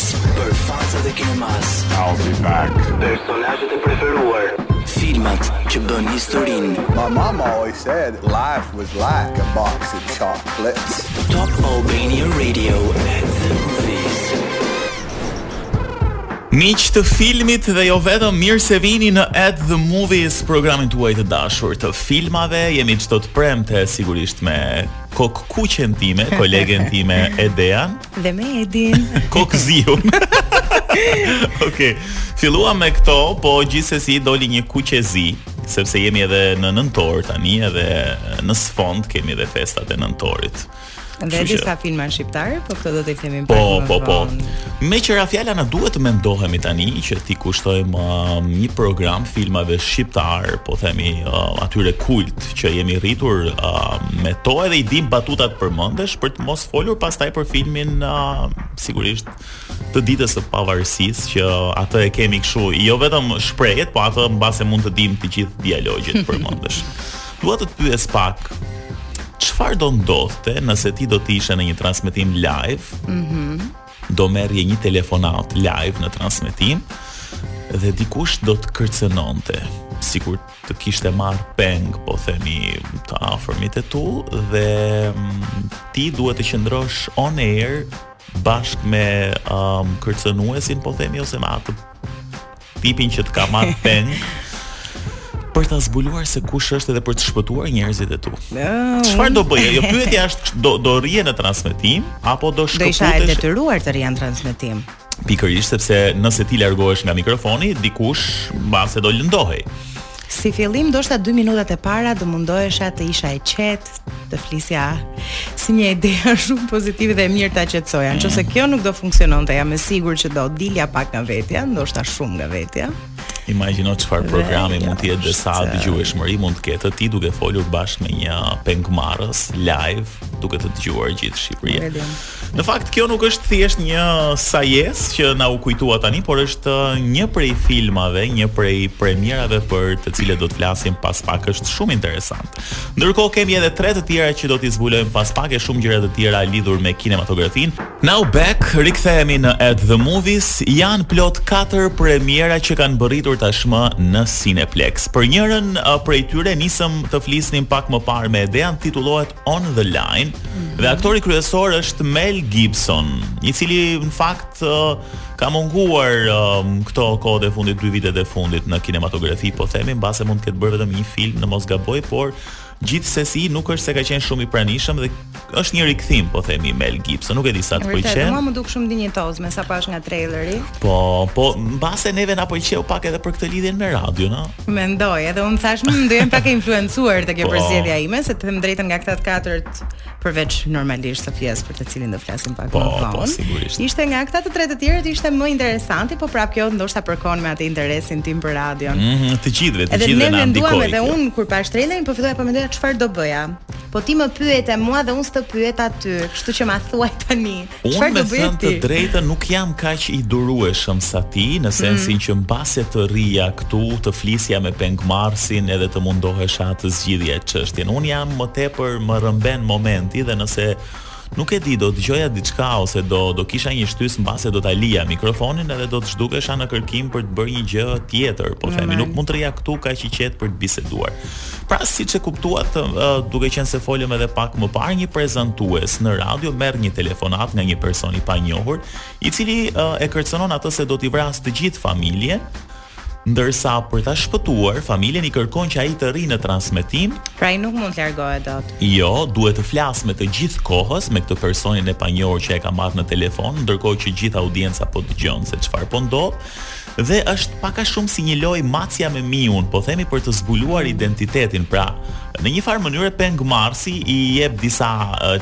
Për fansat e kinemas I'll be back Personazhet e preferuar Filmat që bënë historinë My mama always said Life was like a box of chocolates Top Albania Radio At the movies Miq të filmit dhe jo vetëm mirë se vini në At the Movies, programin tuaj të dashur të filmave. Jemi çdo të premte sigurisht me kokëkuqen time, kolegen time Edean. Dhe me Edin. Kokëziu. Okej. Filluam me këto, po gjithsesi doli një kuqezi, sepse jemi edhe në nëntor tani edhe në sfond kemi edhe festat e nëntorit. Dhe Kështu që- disa filma shqiptarë, po këto do t'i themi pak Po, më po, po. vonë. Meqë ra fjala na duhet të mendohemi tani që t'i kushtojmë uh, një program filmave shqiptarë, po themi uh, atyre kult që jemi rritur uh, me to edhe i dimë batutat përmendësh për të mos folur pastaj për filmin uh, sigurisht të ditës së pavarësisë që atë e kemi kështu jo vetëm shprehjet po atë mbase mund t'i dimë të gjithë dialogjet përmendësh dua të të pyes pak çfarë do ndodhte nëse ti do të ishe në një transmetim live mm -hmm. do merrje një telefonatë live në transmetim dhe dikush do të kërcënonte sikur të kishte marrë peng, po themi të afërmit e tu dhe mm, ti duhet të qëndrosh on air bashkë me um, kërcënuesin, po themi ose me atë tipin që të ka marrë peng për ta zbuluar se kush është edhe për të shpëtuar njerëzit e tu. Çfarë do bëje? Jo pyetja është do do rrije në transmetim apo do shkëputesh? Do isha e detyruar të rrija në transmetim. Pikërisht sepse nëse ti largohesh nga mikrofoni, dikush mbase do lëndohej. Si fillim ndoshta dy minutat e para do mundohesha të isha e qetë, të flisja si një ide shumë pozitive dhe e mirë ta qetësoja. Nëse kjo nuk do funksiononte, jam e sigurt që do dilja pak nga vetja, ndoshta shumë nga vetja. Imagjino çfarë programi dhe, mund të jetë dhe sa dëgjueshmëri mund të ketë ti duke folur bashkë me një pengmarrës live, duke të dëgjuar gjithë Shqipëria. Në fakt kjo nuk është thjesht një sajesë që na u kujtua tani, por është uh, një prej filmave, një prej premierave për të cilat do të flasim pas pak, është shumë interesant. Ndërkohë kemi edhe tre të tjera që do t'i zbulojmë pas pak e shumë gjëra të tjera lidhur me kinematografinë. Now back, rikthehemi në At the Movies, janë plot katër premiera që kanë mbërritur tashmë në Cineplexx. Për njërën uh, prej tyre nisëm të flisnim pak më parë me Edean, titullohet On the Line mhm. dhe aktori kryesor është Mel Gibson, i cili në fakt uh, ka munguar um, këto kohët e fundit, dy vitet e fundit në kinematografi, po themi mbase mund të ketë bërë vetëm një film në mos gaboj, por gjithsesi nuk është se ka qenë shumë i pranishëm dhe është një rikthim, po themi Mel Gibson, nuk e di sa të pëlqen. Vërtet, mua më duk shumë dinjitoz me sa pashë nga traileri. Po, po mbase neve na pëlqeu pak edhe për këtë lidhjen me radion, no? Mendoj, edhe unë thash, më hmm, jem pak e influencuar te kjo po. përzgjedhja ime, se të them të drejtën nga këta të katërt, përveç normalisht Sofias për të cilin do flasim pak po, më po, vonë. Po, sigurisht. Ishte nga këta të tre të tjerët ishte më interesanti, po prap kjo ndoshta përkon me atë interesin tim për radion. Mm -hmm, të gjithëve, të gjithëve na ndikoi. Edhe ne menduam edhe unë kur pashë trailerin, po filloja po mendoja çfarë do bëja. Po ti më pyete mua dhe unë s'të pyeta ty, kështu që ma thuaj tani. Unë me thënë të drejtën nuk jam kaq i durueshëm sa ti, në mhm. sensin mm. që mbase të rrija këtu, të flisja me pengmarrësin edhe të mundohesha të zgjidhja çështjen. Unë jam më tepër më rrëmben momenti dhe nëse nuk e di, do dëgjoja diçka ose do do kisha një shtysë mbase do ta lija mikrofonin edhe do të zhdukesha në kërkim për të bërë një gjë tjetër, po themi, nuk mund të rrija këtu kaq i qetë për të biseduar. Pra siç e kuptuat, duke qenë se folëm edhe pak më parë, një prezantues në radio merr një telefonatë nga një person i panjohur, i cili e kërcënon atë se do t'i vrasë të gjithë familjen, ndërsa për ta shpëtuar familjen i kërkon që ai të rrijë në transmetim. Pra ai nuk mund të largohet dot. Jo, duhet të flasë gjatë gjithë kohës me këtë personin e panjohur që e ka marrë në telefon, ndërkohë që gjithë audienca po dëgjon se çfarë po ndodh. Dhe është pak a shumë si një lojë macja me miun, po themi për të zbuluar identitetin. Pra, në një farë mënyre pengmarrësi i jep disa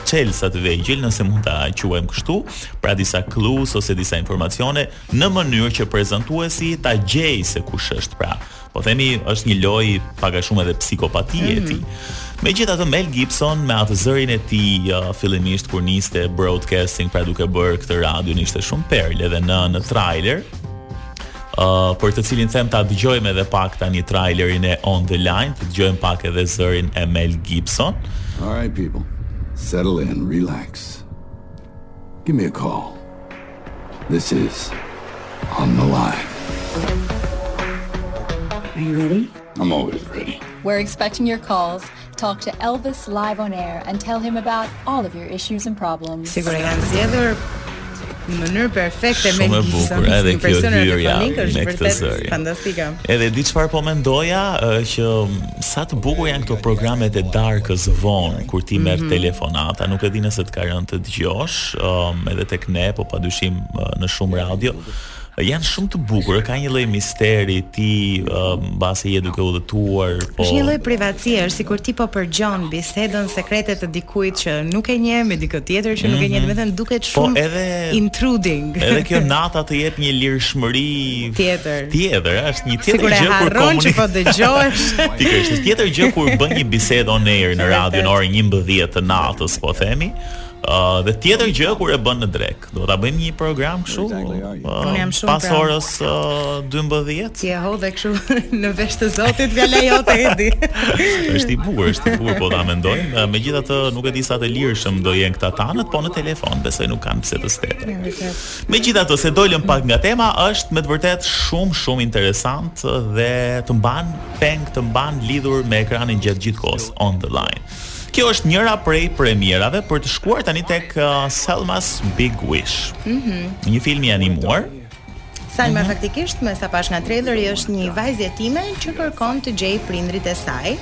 çelësa të vegjël, nëse mund ta quajmë kështu, pra disa clues ose disa informacione në mënyrë që prezantuesi ta gjejë se kush është. Pra, Po themi është një lojë pak a shumë edhe psikopatie e tij. Mhm. Megjithatë Mel Gibson me atë zërin e tij uh, fillimisht kur niste broadcasting pra duke bërë këtë radion ishte shumë perlë edhe në në trailer. Uh, për të cilin them ta dëgjojmë edhe pak tani trailerin e On the Line, të dëgjojmë pak edhe zërin e Mel Gibson. All right people, settle in, relax. Give me a call. This is on the line. Are you ready? I'm always ready. We're expecting your calls. Talk to Elvis live on air and tell him about all of your issues and problems. Sikur e kanë zgjedhur në mënyrë perfekte me Shumë e bukur, edhe kjo persona hyrja telefonik është me këtë vërtet zëri. fantastike. Edhe di çfarë po mendoja ë, që m, sa të bukur janë këto programet e darkës vonë kur ti merr telefonata, nuk e di nëse të ka rënë të dëgjosh, um, edhe tek ne, po pa dyshim në shumë radio, janë shumë të bukur, ka një lloj misteri ti mbase um, je duke udhëtuar, po Është një lloj privatësie, është sikur ti po përgjon bisedën sekrete të dikujt që nuk e njeh me dikë tjetër që nuk e njeh, mhm. domethënë duket po shumë po edhe, intruding. Edhe kjo nata të jep një lirshmëri tjetër. Tjetër, është një tjetër gjë kur komunikon. Sikur s'e di që po dëgjohesh. Pikërisht, është tjetër gjë kur bën një bisedë on air në radio në orën 11 të natës, po themi, Ë uh, dhe tjetër gjë kur e bën në drek. Do ta bëjmë një program kështu. Uh, pas pra. orës uh, 12. Ti e hodhe kështu në vesh të Zotit fjala jote Edi. është i bukur, është i bukur po ta mendojmë. Uh, Megjithatë nuk e di sa të lirshëm do jenë këta tanët, po në telefon besoj nuk kanë pse të stetë. Megjithatë se dolëm pak nga tema, është me të vërtet shumë shumë interesant dhe të mban peng të mban lidhur me ekranin gjatë gjithë kohës on the line. Kjo është njëra prej premierave për të shkuar tani tek uh, Salma's Big Wish. Mm -hmm. Një film i animuar. Salma mm -hmm. faktikisht me sa pash nga traileri është një vajzë jetime që kërkon të gjejë prindrit e saj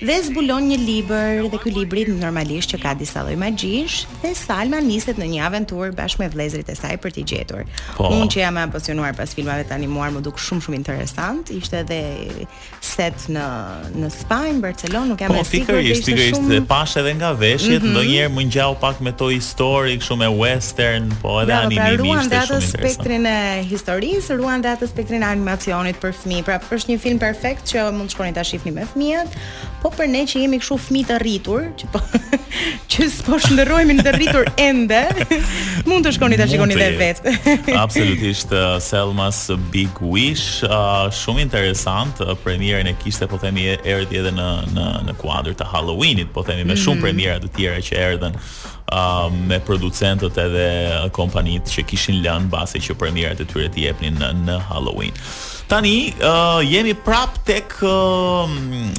dhe zbulon një libër dhe ky libri normalisht që ka disa lloj magjish dhe Salma niset në një aventurë bashkë me vëllezërit e saj për t'i gjetur. Po. Unë që jam e apasionuar pas filmave të animuar më duk shumë shumë interesant, ishte edhe set në në Spanjë, Barcelonë, nuk jam po, e sigurt. Po pikërisht, pikërisht e pash edhe nga veshjet, mm -hmm. ndonjëherë më ngjau pak me to historik, kështu me western, po edhe Bravo, pra, animimi pra, ishte shumë interesant. Ruan dhe atë spektrin e historisë, ruan dhe atë spektrin e animacionit për fëmijë. Pra, është një film perfekt që mund të shkoni ta shihni me fëmijët, po për ne që jemi kështu fëmijë të rritur, që s'po shndërrohemi në të rritur ende, mund të shkoni ta shikoni dhe vet. Absolutisht uh, Salma's Big Wish, uh, shumë interesant uh, premierën e kishte po themi erdhi edhe në në në kuadër të Halloweenit, po themi me shumë mhm. premiera të tjera që erdhën uh, me producentët edhe kompanitë që kishin lënë base që premierat e tyre të jepnin në, në Halloween. Tani uh, jemi prap tek uh,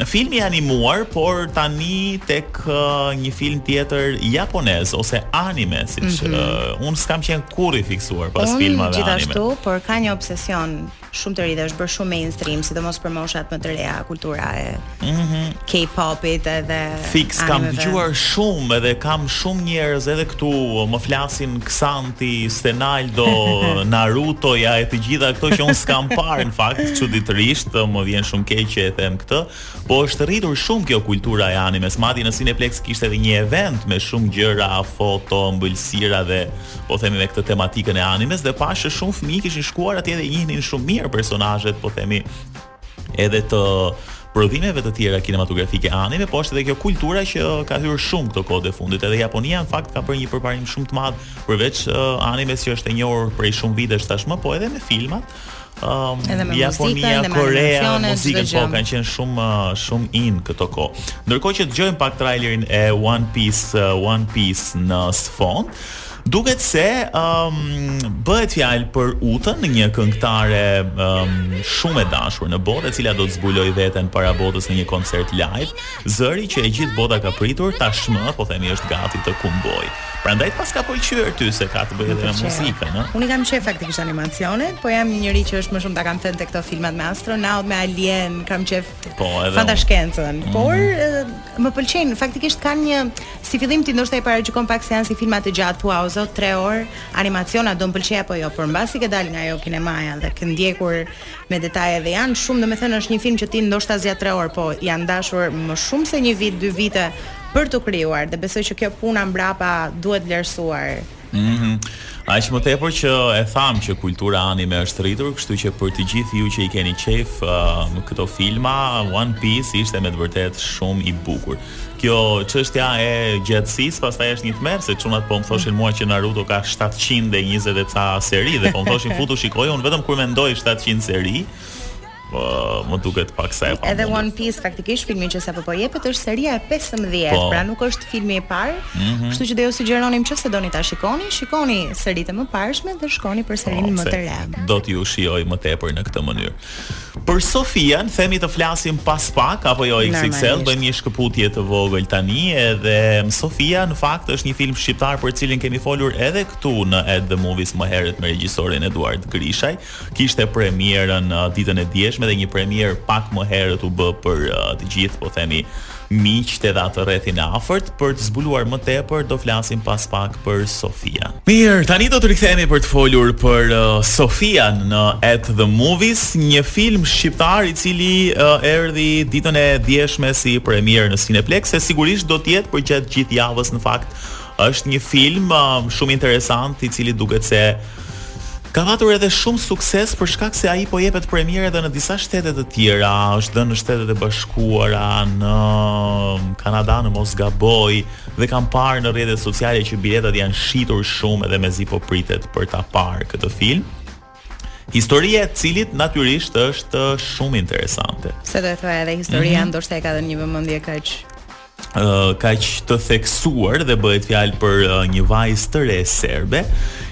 filmi i animuar, por tani tek uh, një film tjetër japonez ose anime, siç mm -hmm. uh, un s'kam qenë kurrë i fiksuar pas un, filmave anime. Gjithashtu, por ka një obsesion shumë të ri dhe është bërë shumë mainstream, sidomos për moshat më të reja, kultura e Mhm. K-popit edhe fiks kam dëgjuar shumë edhe kam shumë njerëz edhe këtu më flasin Xanti, Stenaldo, Narutoja e të gjitha këto që un s'kam parë në fakt çuditërisht më vjen shumë keq që e them këtë, po është rritur shumë kjo kultura e animes. Madje në Cineplexx kishte edhe një event me shumë gjëra, foto, ëmbëlsira dhe po themi me këtë tematikën e animes dhe pashë shumë fëmijë kishin shkuar atje dhe i njihnin shumë mirë personazhet, po themi edhe të prodhimeve të tjera kinematografike anime, po është edhe kjo kultura që ka hyrë shumë këto kohët e fundit. Edhe Japonia në fakt ka bërë një përparim shumë të madh përveç uh, animes që është e njohur prej shumë vitesh tashmë, po edhe me filmat. Um, edhe me Japonia, muzikën, Korea, me muzikën po kanë qenë shumë uh, shumë in këto kohë. Ndërkohë që dëgjojmë pak trailerin e One Piece, uh, One Piece në sfond, Duket se bëhet fjalë për Utën, një këngëtare shumë e dashur në botë, e cila do të zbulojë veten para botës në një koncert live. Zëri që e gjithë bota ka pritur tashmë, po themi është gati të kumbojë. Prandaj të paska pëlqyer ty se ka të bëjë edhe me muzikën, ëh. Unë i kam qejf faktikisht animacionet, po jam një njeri që është më shumë ta kam thënë te këto filmat me astronautë, me alienë, kam qejf po, fantashkencën. Por më pëlqejnë, faktikisht kanë një Si fillim ti ndoshta i paragjykon pak se janë si filma të gjatë, thua o zot, tre orë, animacion a do më pëlqejë apo jo, por mbasi ke dalë nga ajo kinemaja dhe ke ndjekur me detaje dhe janë shumë, domethënë është një film që ti ndoshta zgjat tre orë, po janë dashur më shumë se një vit, dy vite për t'u krijuar dhe besoj që kjo puna mbrapa duhet vlerësuar. Mhm. Aq më tepër që e thamë që kultura anime është rritur, kështu që për të gjithë ju që i keni qejf uh, këto filma, One Piece ishte me të vërtetë shumë i bukur. Kjo çështja e gjatësisë pastaj është një tmerr se çunat po më thoshin mua që Naruto ka 720 e ca seri dhe po më thoshin futu shikoji, unë vetëm kur mendoj 700 seri, Po, më duket paksa e pa. Edhe One Piece faktikisht filmi që sapo po jepet është seria e 15, po. pra nuk është filmi i parë. Mm -hmm. Kështu që do ju sugjeronim nëse doni ta shikoni, shikoni seritë e mëparshme dhe shkoni për serinë po, më të re. Do t'ju shijojë më tepër në këtë mënyrë. Për Sofian themi të flasim pas pak apo jo Xhizel, bëjmë një shkëputje të vogël tani edhe mm, Sofia në fakt është një film shqiptar për të cilin kemi folur edhe këtu në At the Movies më herët me regjisorin Eduard Grishaj. Kishte premierën ditën e djeshme dhe një premierë pak më herët u bë për të gjithë, po themi, miqtë dhe atë rrethin e afërt. Për të zbuluar më tepër, do flasim pas pak për Sofian. Mirë, tani do të rikthehemi për të folur për Sofian në At the Movies, një film shqiptar i cili erdhi ditën e djeshme si premierë në Cineplexx e sigurisht do të jetë përgjatë gjithë javës në fakt Është një film uh, shumë interesant, i cili duket se ka patur edhe shumë sukses për shkak se ai po jepet premierë edhe në disa shtete të tjera, është dhënë në Shtetet e Bashkuara, në um, Kanada, në mos gaboj dhe kam parë në rrjetet sociale që biletat janë shitur shumë edhe mezi po pritet për ta parë këtë film. Historia e të cilit natyrisht është shumë interesante. Se do të thoja edhe historia mm -hmm. ndoshta e ka dhënë një vëmendje kaq kaq të theksuar dhe bëhet fjalë për uh, një vajzë të re serbe,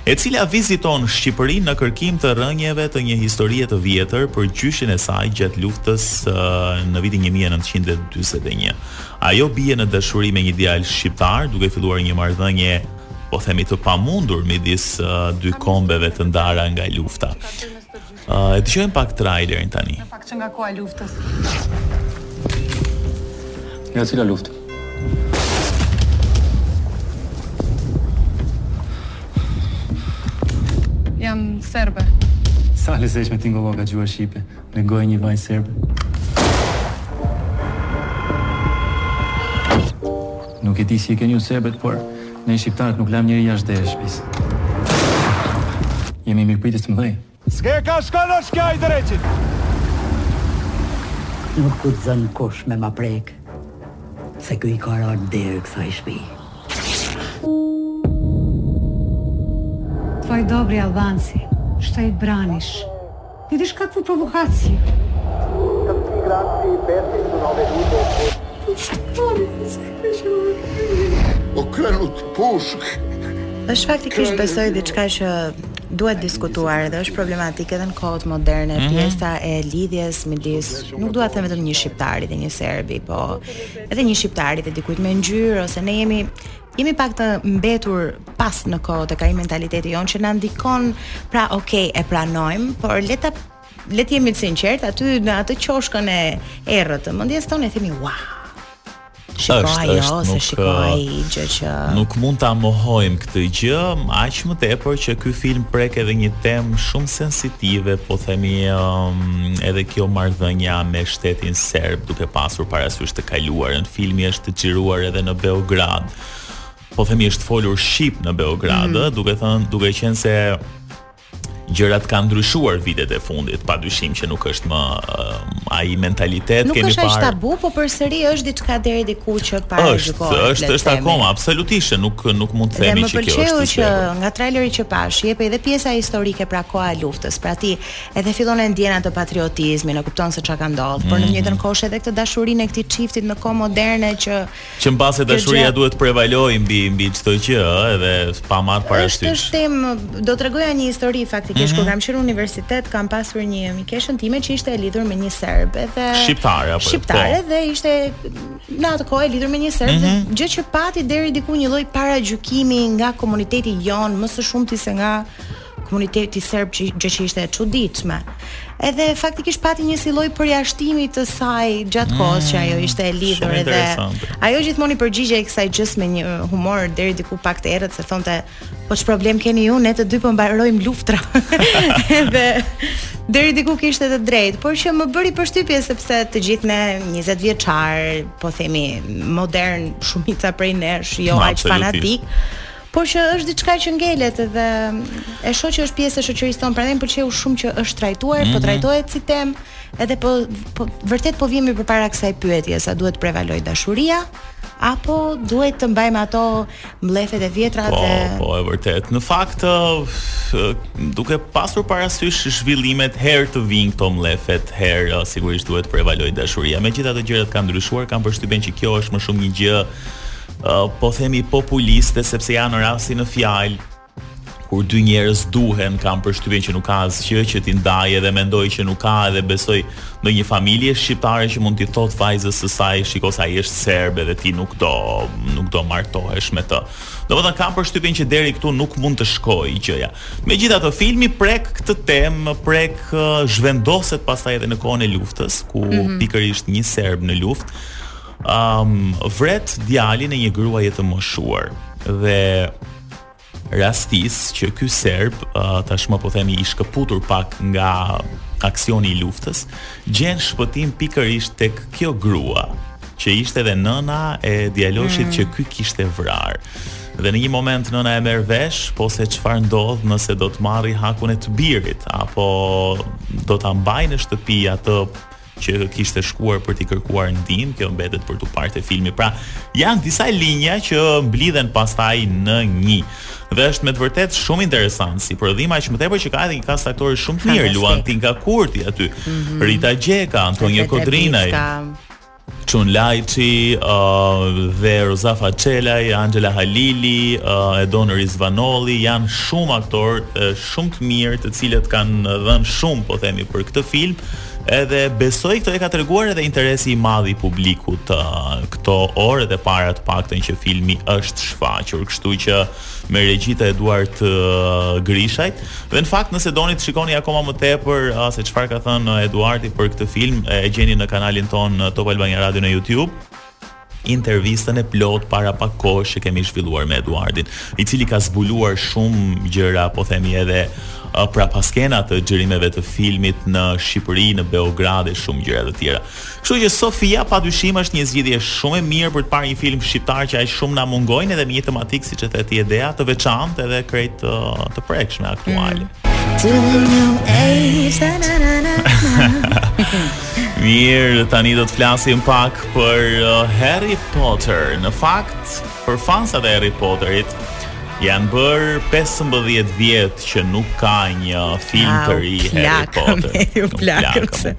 e cila viziton Shqipërinë në kërkim të rrënjëve të një historie të vjetër për gjyshin e saj gjatë luftës uh, në vitin 1941. Ajo bie në dashuri me një djalë shqiptar, duke filluar një marrëdhënie po themi të pamundur midis uh, dy kombeve të ndara nga lufta. Uh, e dëgjojmë pak trailerin tani. Në fakt që nga koha luftës. Nga cila luftë? Jam serbe. Sa lezetshëm tingëllon gjuha shqipe, në gojën e një vajze serbe. Nuk e di si e keni ju serbët por ne shqiptarët nuk lamë njeri jashtë derës shpisë jemi mikpritës të mëdhej. S'ke ka shkon shkja i dreqit. Nuk guxon kush me ma prek se ky i ka ra n'derë kësaj shpi. Tvoj dobri Albanci, shto i branish. Vidish kakvu provokaciju. Okrenut pushk. Është faktikisht besoj diçka që duhet diskutuar dhe është problematike edhe në kohët moderne mm -hmm. pjesa e lidhjes midis nuk dua të them vetëm një shqiptari dhe një serbi, po edhe një shqiptari dhe dikujt me ngjyrë ose ne jemi Jemi pak të mbetur pas në kohë tek ai mentaliteti jonë që na ndikon, pra ok e pranojmë, por le të le të jemi të sinqertë, aty në atë qoshkën e errët të mendjes tonë e themi wow. Shikoj është, ajo, është, nuk, s'është gjë që nuk mund ta mohojmë këtë gjë, aq më tepër që ky film prek edhe një temë shumë sensitive, po themi um, edhe kjo marrëdhënia me shtetin serb duke pasur parasysh të kaluarën. Filmi është xhiruar edhe në Beograd. Po themi është folur shqip në Beograd, mm. duke thënë, duke qenë se gjërat kanë ndryshuar vitet e fundit, padyshim që nuk është më uh, ai mentalitet si më parë. Nuk është tabu, po përsëri është diçka deri diku që para është, gjykohet. Është, është, është akoma absolutisht nuk nuk mund të themi që kjo është. Dhe më pëlqeu që nga traileri që pashë, jepej edhe pjesa historike pra koha e luftës. Pra ti edhe fillon e ndjen atë patriotizmin, e kupton se çka ka ndodhur, mm. por në të mhm. njëjtën kohë edhe këtë dashurinë e këtij çiftit në kohë moderne që që mbase dashuria gjë... duhet të prevalojë mbi mbi çdo gjë, ë, edhe pa marrë parasysh. Është është temë, do tregoja një histori faktikisht mm -hmm. kur mhm. kam qenë në universitet, kam pasur një mikeshën time që ishte e lidhur me një serb, edhe shqiptare apo shqiptare po. dhe ishte në atë kohë e lidhur me një serb, mm -hmm. gjë që pati deri diku një lloj paragjykimi nga komuniteti jonë, më së shumti se nga komuniteti serb që gjë që ishte e çuditshme. Edhe faktikisht pati një si lloj përjashtimi të saj gjatë mm, kohës që ajo ishte e lidhur edhe ajo gjithmonë i përgjigjej kësaj gjëje me një humor deri diku pak të errët se thonte po ç'problem keni ju ne të dy po mbarojmë luftën. edhe deri diku kishte të drejtë, por që më bëri përshtypje sepse të gjithë ne 20 vjeçar, po themi modern, shumica prej nesh, jo aq fanatik. Por që është diçka që ngelet dhe e shoh që është pjesë e shoqërisë tonë, prandaj më pëlqeu shumë që është trajtuar, mm -hmm. po mhm. trajtohet si temë, edhe po, po vërtet po vihemi përpara kësaj pyetje, sa duhet prevaloj dashuria apo duhet të mbajmë ato mllefet e vjetra po, dhe Po, e vërtet. Në fakt, duke pasur parasysh zhvillimet herë të vijnë këto mllefet, herë sigurisht duhet prevaloj dashuria. Megjithatë gjërat kanë ndryshuar, kam përshtypjen që kjo është më shumë një gjë po themi populiste sepse janë rasti në fjalë kur dy njerëz duhen, kam përshtypjen që nuk ka asgjë që t'i ndajë edhe mendoj që nuk ka edhe besoj ndonjë familje shqiptare që mund t'i thotë vajzës së saj, shiko se ai është serb edhe ti nuk do nuk do martohesh me të. Domethënë kam përshtypjen që deri këtu nuk mund të shkojë gjëja. Megjithatë filmi prek këtë temë, prek zhvendoset pastaj edhe në kohën e luftës ku mm -hmm. pikërisht një serb në luftë um, vret djalin e një gruaje të moshuar dhe rastis që ky serb uh, tashmë po themi i shkëputur pak nga aksioni i luftës gjen shpëtim pikërisht tek kjo grua që ishte edhe nëna e djaloshit mm. që ky kishte vrarë. Dhe në një moment nëna e merr vesh, po se çfarë ndodh nëse do të marri hakun e të birit apo do ta mbajë në shtëpi atë që kishte shkuar për t'i kërkuar ndihmë, kjo mbetet për t'u parë te filmi. Pra, janë disa linja që mblidhen pastaj në një. Dhe është me të vërtetë shumë interesant si prodhim aq më tepër që ka edhe një kast aktorë shumë të mirë, luan Tinka Kurti aty, mm -hmm. Rita Gjeka, Antonio Kodrinaj. Çun Lajçi, uh, dhe Rozafa Çelaj, Anxhela Halili, uh, Edon Rizvanolli janë shumë aktorë uh, shumë të mirë, të cilët kanë dhënë shumë, po themi, për këtë film. Edhe besoj këtë e ka treguar edhe interesi i madh i publikut uh, këto orët e para të paktën që filmi është shfaqur, kështu që me regji të Eduart uh, Grishajt. Dhe në fakt nëse doni të shikoni akoma më tepër uh, se çfarë ka thënë Eduarti për këtë film, e gjeni në kanalin tonë Top Albania Radio në YouTube. intervistën e plotë para pak kohësh që kemi zhvilluar me Eduardin, i cili ka zbuluar shumë gjëra, po themi edhe uh, prapaskena të xhirimeve të filmit në Shqipëri, në Beograd e shumë gjëra të tjera. Kështu që Sofia padyshim është një zgjedhje shumë e mirë për të parë një film shqiptar që aq shumë na mungojnë edhe me një tematikë siç e the ti Edea, të veçantë edhe krejt të, uh, të prekshme aktuale. Mm. To the new age. Mirë, tani do të flasim pak Për uh, Harry Potter, në fakt, për fansat e Harry Potterit, janë bërë 15 vjet që nuk ka një film ah, të ri Harry Potter. Me, u plakëm, se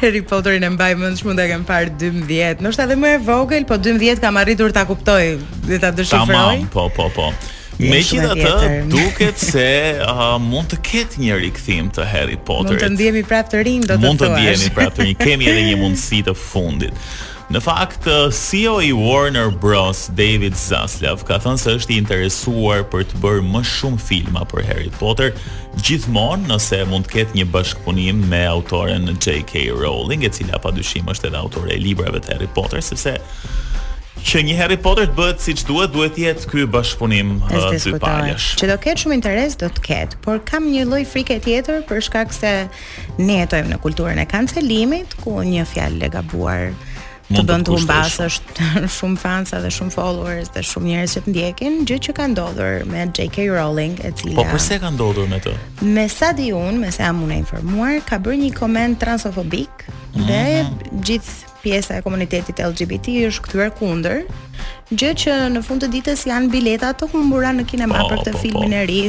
Harry Potterin e mbaj mend duhet ta kem parë 12. Ndoshta edhe më e vogël, po 12 kam arritur ta kuptoj dhe ta deshifroj. Tamam, po po po. Megjithatë, duket se uh, mund të ketë një rikthim të Harry Potterit. Mund të ndihemi prapë të rinj, do të thuash. Mund të ndihemi prapë të rinj. Kemi edhe një mundësi të fundit. Në fakt, uh, CEO i Warner Bros, David Zaslav, ka thënë se është i interesuar për të bërë më shumë filma për Harry Potter, gjithmonë nëse mund të ketë një bashkëpunim me autoren J.K. Rowling, e cila padyshim është edhe autorja e librave të Harry Potter, sepse Që një Harry Potter të bëhet siç duhet, duhet të jetë ky bashkëpunim dypalësh. Që do ketë shumë interes do të ketë, por kam një lloj frike tjetër për shkak se ne jetojmë në kulturën e kancelimit, ku një fjalë e gabuar të bën të humbasësh shumë fansa dhe shumë followers dhe shumë njerëz që të ndjekin, gjë që ka ndodhur me JK Rowling, e cila Po përse ka ndodhur me të? Me sa di unë, me sa jam unë e informuar, ka bërë një koment transofobik mm -hmm. dhe mhm. gjithë pjesa e komunitetit LGBT është kthyer kundër, gjë që në fund të ditës janë bileta të humbura në kinema po, për këtë po, po. filmin po. e ri.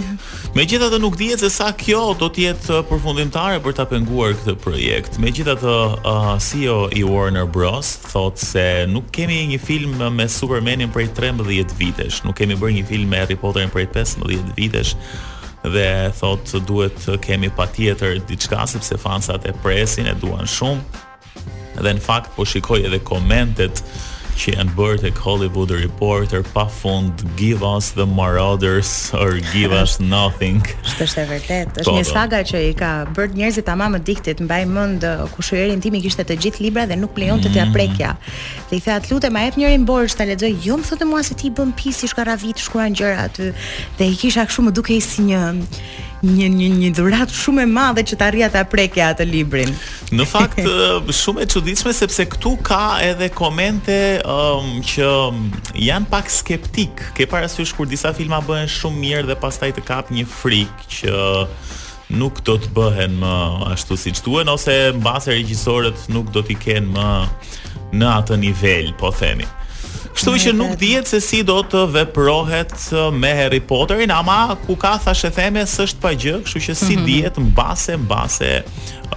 Megjithatë nuk dihet se sa kjo do të jetë uh, përfundimtare për ta penguar këtë projekt. Megjithatë uh, CEO i Warner Bros thotë se nuk kemi një film me Supermanin prej 13 vitesh, nuk kemi bërë një film me Harry Potterin prej 15 vitesh dhe thotë duhet të kemi patjetër diçka sepse fansat e presin e duan shumë. Dhe në fakt po shikoj edhe komentet që janë bërë tek Hollywood Reporter pa fund give us the marauders or give us nothing. Është është e vërtetë. Është po, një po. saga që i ka bërë njerëzit tamam addicted, mbaj mend uh, kushëririn tim i kishte të gjithë librat dhe nuk lejonte t'ia mm. prekja. Dhe i thashë, "Të lutem, ma jep njërin borxh ta lexoj." Jo, më thoshte mua se ti e bën pis, i shkarravit, shkruan gjëra aty. Dhe i kisha kështu më dukej si një një një një dhuratë shumë e madhe që të arrija ta prekja atë librin. Në fakt shumë e çuditshme sepse këtu ka edhe komente um, që janë pak skeptik. Ke parasysh kur disa filma bëhen shumë mirë dhe pastaj të kap një frikë që nuk do të bëhen më ashtu siç duhen ose mbase regjisorët nuk do t'i kenë më në atë nivel, po themi. Kështu që nuk dihet se si do të veprohet uh, me Harry Potterin, ama ku ka thashetheme s'është pa gjë, kështu që s'i mm -hmm. dihet mbase mbase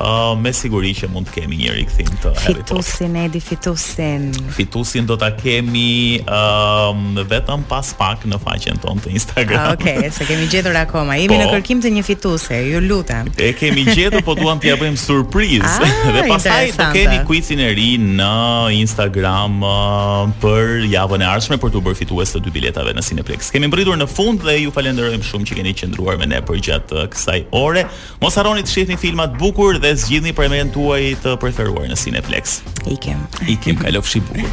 Uh, me siguri që mund të kemi një rikthim të Harry Potter. Fituesin Edi Fituesin. Fituesin do ta kemi um, vetëm pas pak në faqen tonë të Instagram. Ah, okej, okay, s'e kemi gjetur akoma. Jemi po, në kërkim të një fituesi, ju lutem. E kemi gjetur, po duam t'ia bëjmë surprizë. Ah, dhe pastaj do kemi kuicin e ri në Instagram uh, për javën e ardhshme për t'u bërë fitues të dy biletave në Cineplex. Kemi mbërritur në fund dhe ju falenderojmë shumë që keni qëndruar me ne përgjatë uh, kësaj ore. Mos harroni të shihni filma të bukur dhe zgjidhni premierën tuaj të preferuar në Cineplex. Ikim. Ikim, kalofshi bukur.